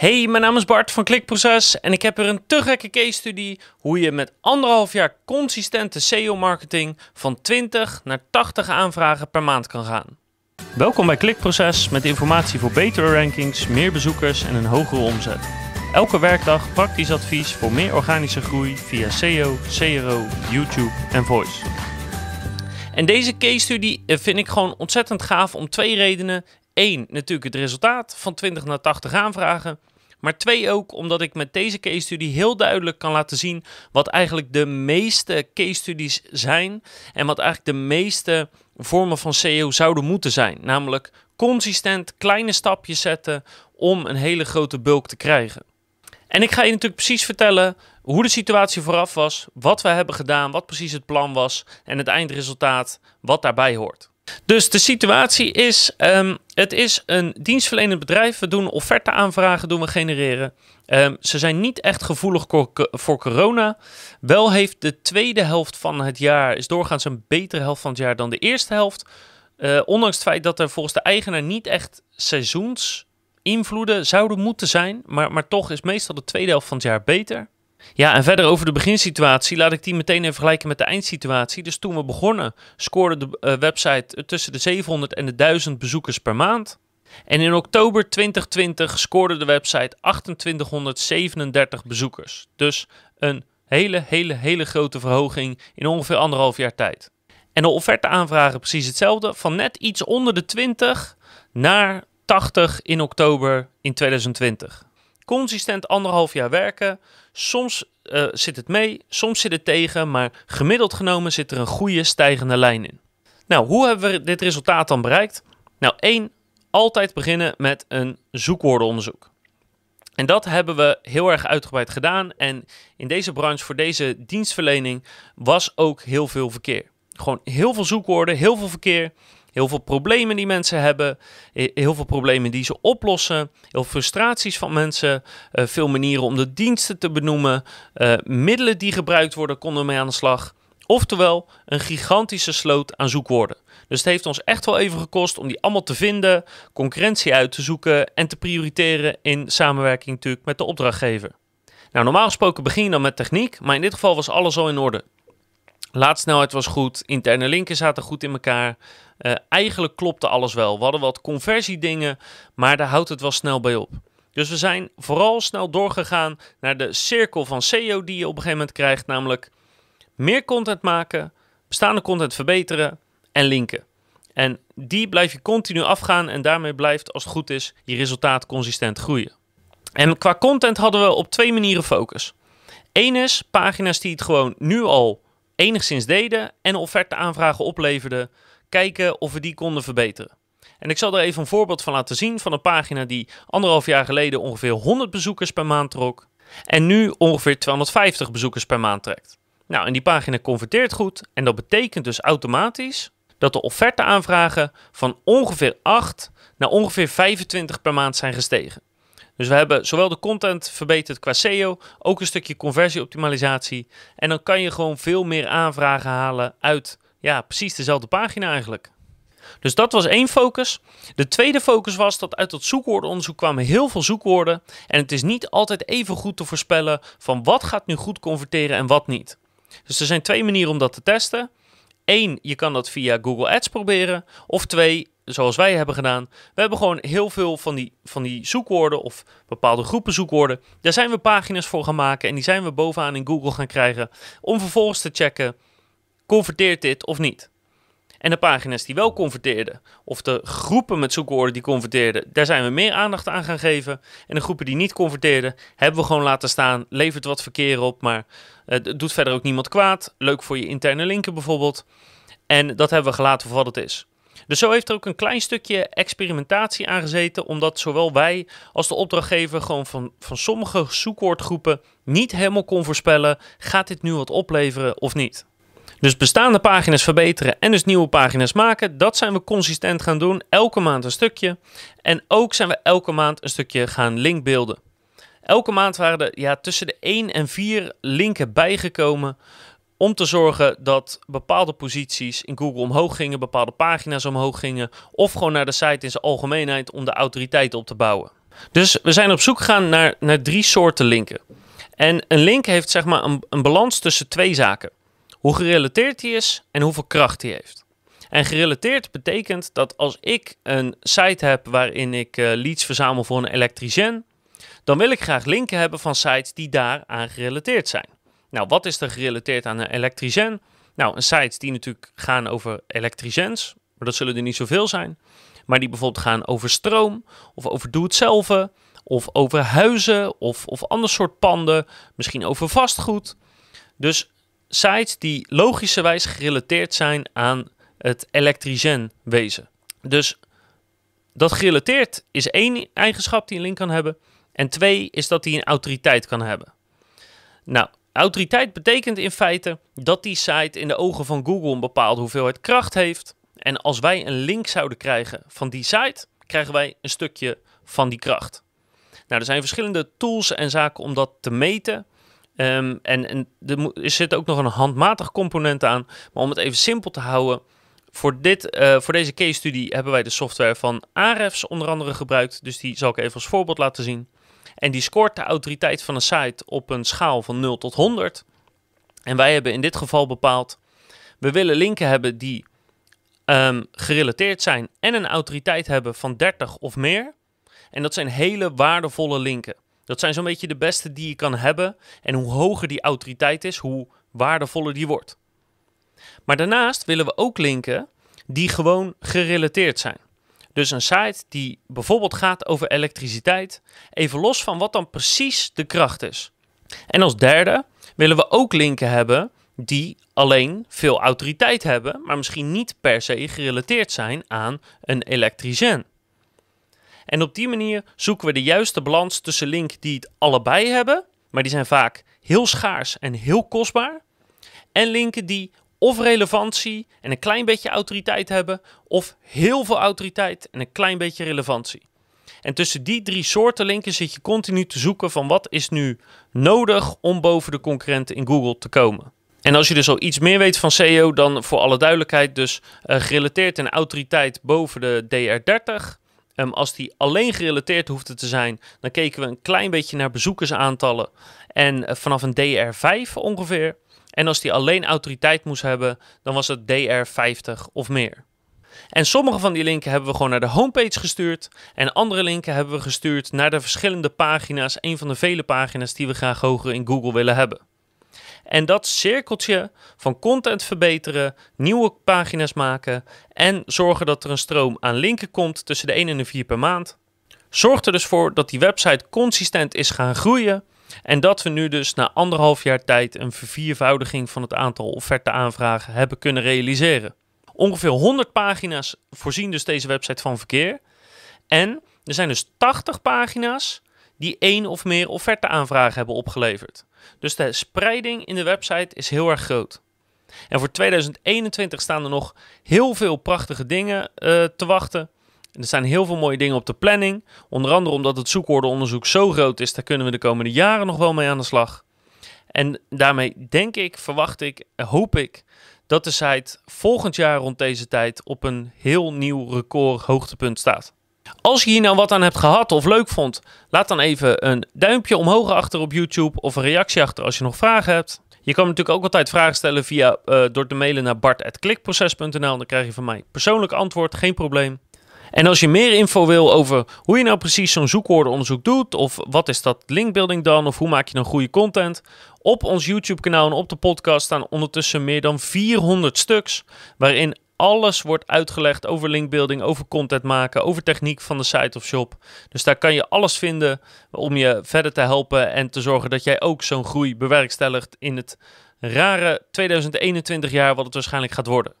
Hey, mijn naam is Bart van Klikproces en ik heb er een te gekke case study hoe je met anderhalf jaar consistente SEO-marketing van 20 naar 80 aanvragen per maand kan gaan. Welkom bij Klikproces met informatie voor betere rankings, meer bezoekers en een hogere omzet. Elke werkdag praktisch advies voor meer organische groei via SEO, CRO, YouTube en Voice. En deze case study eh, vind ik gewoon ontzettend gaaf om twee redenen. Eén, natuurlijk het resultaat van 20 naar 80 aanvragen. Maar twee ook omdat ik met deze case study heel duidelijk kan laten zien wat eigenlijk de meeste case studies zijn en wat eigenlijk de meeste vormen van SEO zouden moeten zijn. Namelijk consistent kleine stapjes zetten om een hele grote bulk te krijgen. En ik ga je natuurlijk precies vertellen hoe de situatie vooraf was, wat we hebben gedaan, wat precies het plan was en het eindresultaat, wat daarbij hoort. Dus de situatie is, um, het is een dienstverlenend bedrijf. We doen offerte-aanvragen, doen we genereren. Um, ze zijn niet echt gevoelig voor corona. Wel heeft de tweede helft van het jaar, is doorgaans een betere helft van het jaar dan de eerste helft. Uh, ondanks het feit dat er volgens de eigenaar niet echt seizoensinvloeden zouden moeten zijn. Maar, maar toch is meestal de tweede helft van het jaar beter. Ja, en verder over de beginsituatie, laat ik die meteen even vergelijken met de eindsituatie. Dus toen we begonnen, scoorde de uh, website tussen de 700 en de 1000 bezoekers per maand. En in oktober 2020 scoorde de website 2837 bezoekers. Dus een hele, hele, hele grote verhoging in ongeveer anderhalf jaar tijd. En de offerte aanvragen precies hetzelfde, van net iets onder de 20 naar 80 in oktober in 2020 consistent anderhalf jaar werken. Soms uh, zit het mee, soms zit het tegen, maar gemiddeld genomen zit er een goede stijgende lijn in. Nou, hoe hebben we dit resultaat dan bereikt? Nou, één, altijd beginnen met een zoekwoordenonderzoek. En dat hebben we heel erg uitgebreid gedaan. En in deze branche, voor deze dienstverlening, was ook heel veel verkeer. Gewoon heel veel zoekwoorden, heel veel verkeer. Heel veel problemen die mensen hebben, heel veel problemen die ze oplossen, heel veel frustraties van mensen, uh, veel manieren om de diensten te benoemen, uh, middelen die gebruikt worden konden mee aan de slag. Oftewel, een gigantische sloot aan zoekwoorden. Dus het heeft ons echt wel even gekost om die allemaal te vinden, concurrentie uit te zoeken en te prioriteren in samenwerking natuurlijk met de opdrachtgever. Nou, normaal gesproken begin je dan met techniek, maar in dit geval was alles al in orde. Laadsnelheid was goed, interne linken zaten goed in elkaar. Uh, eigenlijk klopte alles wel. We hadden wat conversiedingen, maar daar houdt het wel snel bij op. Dus we zijn vooral snel doorgegaan naar de cirkel van SEO die je op een gegeven moment krijgt, namelijk meer content maken, bestaande content verbeteren en linken. En die blijf je continu afgaan en daarmee blijft, als het goed is, je resultaat consistent groeien. En qua content hadden we op twee manieren focus. Eén is pagina's die het gewoon nu al enigszins deden en offerte aanvragen opleverden, kijken of we die konden verbeteren. En ik zal er even een voorbeeld van laten zien van een pagina die anderhalf jaar geleden ongeveer 100 bezoekers per maand trok en nu ongeveer 250 bezoekers per maand trekt. Nou, en die pagina converteert goed en dat betekent dus automatisch dat de offerte aanvragen van ongeveer 8 naar ongeveer 25 per maand zijn gestegen. Dus we hebben zowel de content verbeterd qua SEO, ook een stukje conversieoptimalisatie. En dan kan je gewoon veel meer aanvragen halen uit ja, precies dezelfde pagina eigenlijk. Dus dat was één focus. De tweede focus was dat uit dat zoekwoordenonderzoek kwamen heel veel zoekwoorden. En het is niet altijd even goed te voorspellen van wat gaat nu goed converteren en wat niet. Dus er zijn twee manieren om dat te testen. Eén, je kan dat via Google Ads proberen. Of twee, zoals wij hebben gedaan. We hebben gewoon heel veel van die, van die zoekwoorden of bepaalde groepen zoekwoorden. Daar zijn we pagina's voor gaan maken en die zijn we bovenaan in Google gaan krijgen. Om vervolgens te checken, converteert dit of niet? En de pagina's die wel converteerden, of de groepen met zoekwoorden die converteerden, daar zijn we meer aandacht aan gaan geven. En de groepen die niet converteerden, hebben we gewoon laten staan. Levert wat verkeer op, maar het doet verder ook niemand kwaad. Leuk voor je interne linken bijvoorbeeld. En dat hebben we gelaten voor wat het is. Dus zo heeft er ook een klein stukje experimentatie aangezeten, omdat zowel wij als de opdrachtgever gewoon van, van sommige zoekwoordgroepen niet helemaal kon voorspellen, gaat dit nu wat opleveren of niet. Dus bestaande pagina's verbeteren en dus nieuwe pagina's maken, dat zijn we consistent gaan doen, elke maand een stukje. En ook zijn we elke maand een stukje gaan linkbeelden. Elke maand waren er ja, tussen de 1 en 4 linken bijgekomen om te zorgen dat bepaalde posities in Google omhoog gingen, bepaalde pagina's omhoog gingen, of gewoon naar de site in zijn algemeenheid om de autoriteit op te bouwen. Dus we zijn op zoek gegaan naar, naar drie soorten linken. En een link heeft zeg maar een, balans tussen twee zaken. Hoe gerelateerd die is en hoeveel kracht die heeft. En gerelateerd betekent dat als ik een site heb waarin ik uh, leads verzamel voor een elektricien, dan wil ik graag linken hebben van sites die daaraan gerelateerd zijn. Nou, wat is er gerelateerd aan een elektricien? Nou, een sites die natuurlijk gaan over elektriciens, maar dat zullen er niet zoveel zijn. Maar die bijvoorbeeld gaan over stroom, of over doe-het-zelf, of over huizen, of, of ander soort panden, misschien over vastgoed. Dus sites die logischerwijs gerelateerd zijn aan het elektricien wezen. Dus dat gerelateerd is één eigenschap die een link kan hebben. En twee is dat hij een autoriteit kan hebben. Nou, autoriteit betekent in feite dat die site in de ogen van Google een bepaalde hoeveelheid kracht heeft. En als wij een link zouden krijgen van die site, krijgen wij een stukje van die kracht. Nou, er zijn verschillende tools en zaken om dat te meten. Um, en, er zit ook nog een handmatig component aan. Maar om het even simpel te houden, voor, dit, uh, voor deze case studie hebben wij de software van Ahrefs onder andere gebruikt. Dus die zal ik even als voorbeeld laten zien. En die scoort de autoriteit van een site op een schaal van 0 tot 100. En wij hebben in dit geval bepaald, we willen linken hebben die um, gerelateerd zijn en een autoriteit hebben van 30 of meer. En dat zijn hele waardevolle linken. Dat zijn zo'n beetje de beste die je kan hebben. En hoe hoger die autoriteit is, hoe waardevoller die wordt. Maar daarnaast willen we ook linken die gewoon gerelateerd zijn. Dus een site die bijvoorbeeld gaat over elektriciteit, even los van wat dan precies de kracht is. En als derde willen we ook linken hebben die alleen veel autoriteit hebben, maar misschien niet per se gerelateerd zijn aan een elektricien. En op die manier zoeken we de juiste balans tussen linken die het allebei hebben, maar die zijn vaak heel schaars en heel kostbaar, en linken die of relevantie en een klein beetje autoriteit hebben, of heel veel autoriteit en een klein beetje relevantie. En tussen die drie soorten linken zit je continu te zoeken van wat is nu nodig om boven de concurrenten in Google te komen. En als je dus al iets meer weet van SEO, dan voor alle duidelijkheid dus uh, gerelateerd in autoriteit boven de DR30. Um, als die alleen gerelateerd hoefde te zijn, dan keken we een klein beetje naar bezoekersaantallen en uh, vanaf een DR5 ongeveer. En als die alleen autoriteit moest hebben, dan was het DR50 of meer. En sommige van die linken hebben we gewoon naar de homepage gestuurd. En andere linken hebben we gestuurd naar de verschillende pagina's. Een van de vele pagina's die we graag hoger in Google willen hebben. En dat cirkeltje van content verbeteren, nieuwe pagina's maken en zorgen dat er een stroom aan linken komt tussen de 1 en de 4 per maand, zorgt er dus voor dat die website consistent is gaan groeien en dat we nu dus na anderhalf jaar tijd een verviervoudiging van het aantal offerte-aanvragen hebben kunnen realiseren. Ongeveer 100 pagina's voorzien dus deze website van verkeer. En er zijn dus 80 pagina's die één of meer offerte-aanvragen hebben opgeleverd. Dus de spreiding in de website is heel erg groot. En voor 2021 staan er nog heel veel prachtige dingen uh, te wachten. Er staan heel veel mooie dingen op de planning. Onder andere omdat het zoekwoordenonderzoek zo groot is, daar kunnen we de komende jaren nog wel mee aan de slag. En daarmee denk ik, verwacht ik, hoop ik dat de site volgend jaar rond deze tijd op een heel nieuw record hoogtepunt staat. Als je hier nou wat aan hebt gehad of leuk vond, laat dan even een duimpje omhoog achter op YouTube of een reactie achter als je nog vragen hebt. Je kan natuurlijk ook altijd vragen stellen via, uh, door te mailen naar bart.klikproces.nl. Dan krijg je van mij persoonlijk antwoord, geen probleem. En als je meer info wil over hoe je nou precies zo'n zoekwoordenonderzoek doet, of wat is dat linkbuilding dan, of hoe maak je dan goede content, op ons YouTube-kanaal en op de podcast staan ondertussen meer dan 400 stuks, waarin alles wordt uitgelegd over linkbuilding, over content maken, over techniek van de site of shop. Dus daar kan je alles vinden om je verder te helpen en te zorgen dat jij ook zo'n groei bewerkstelligt in het rare 2021 jaar wat het waarschijnlijk gaat worden.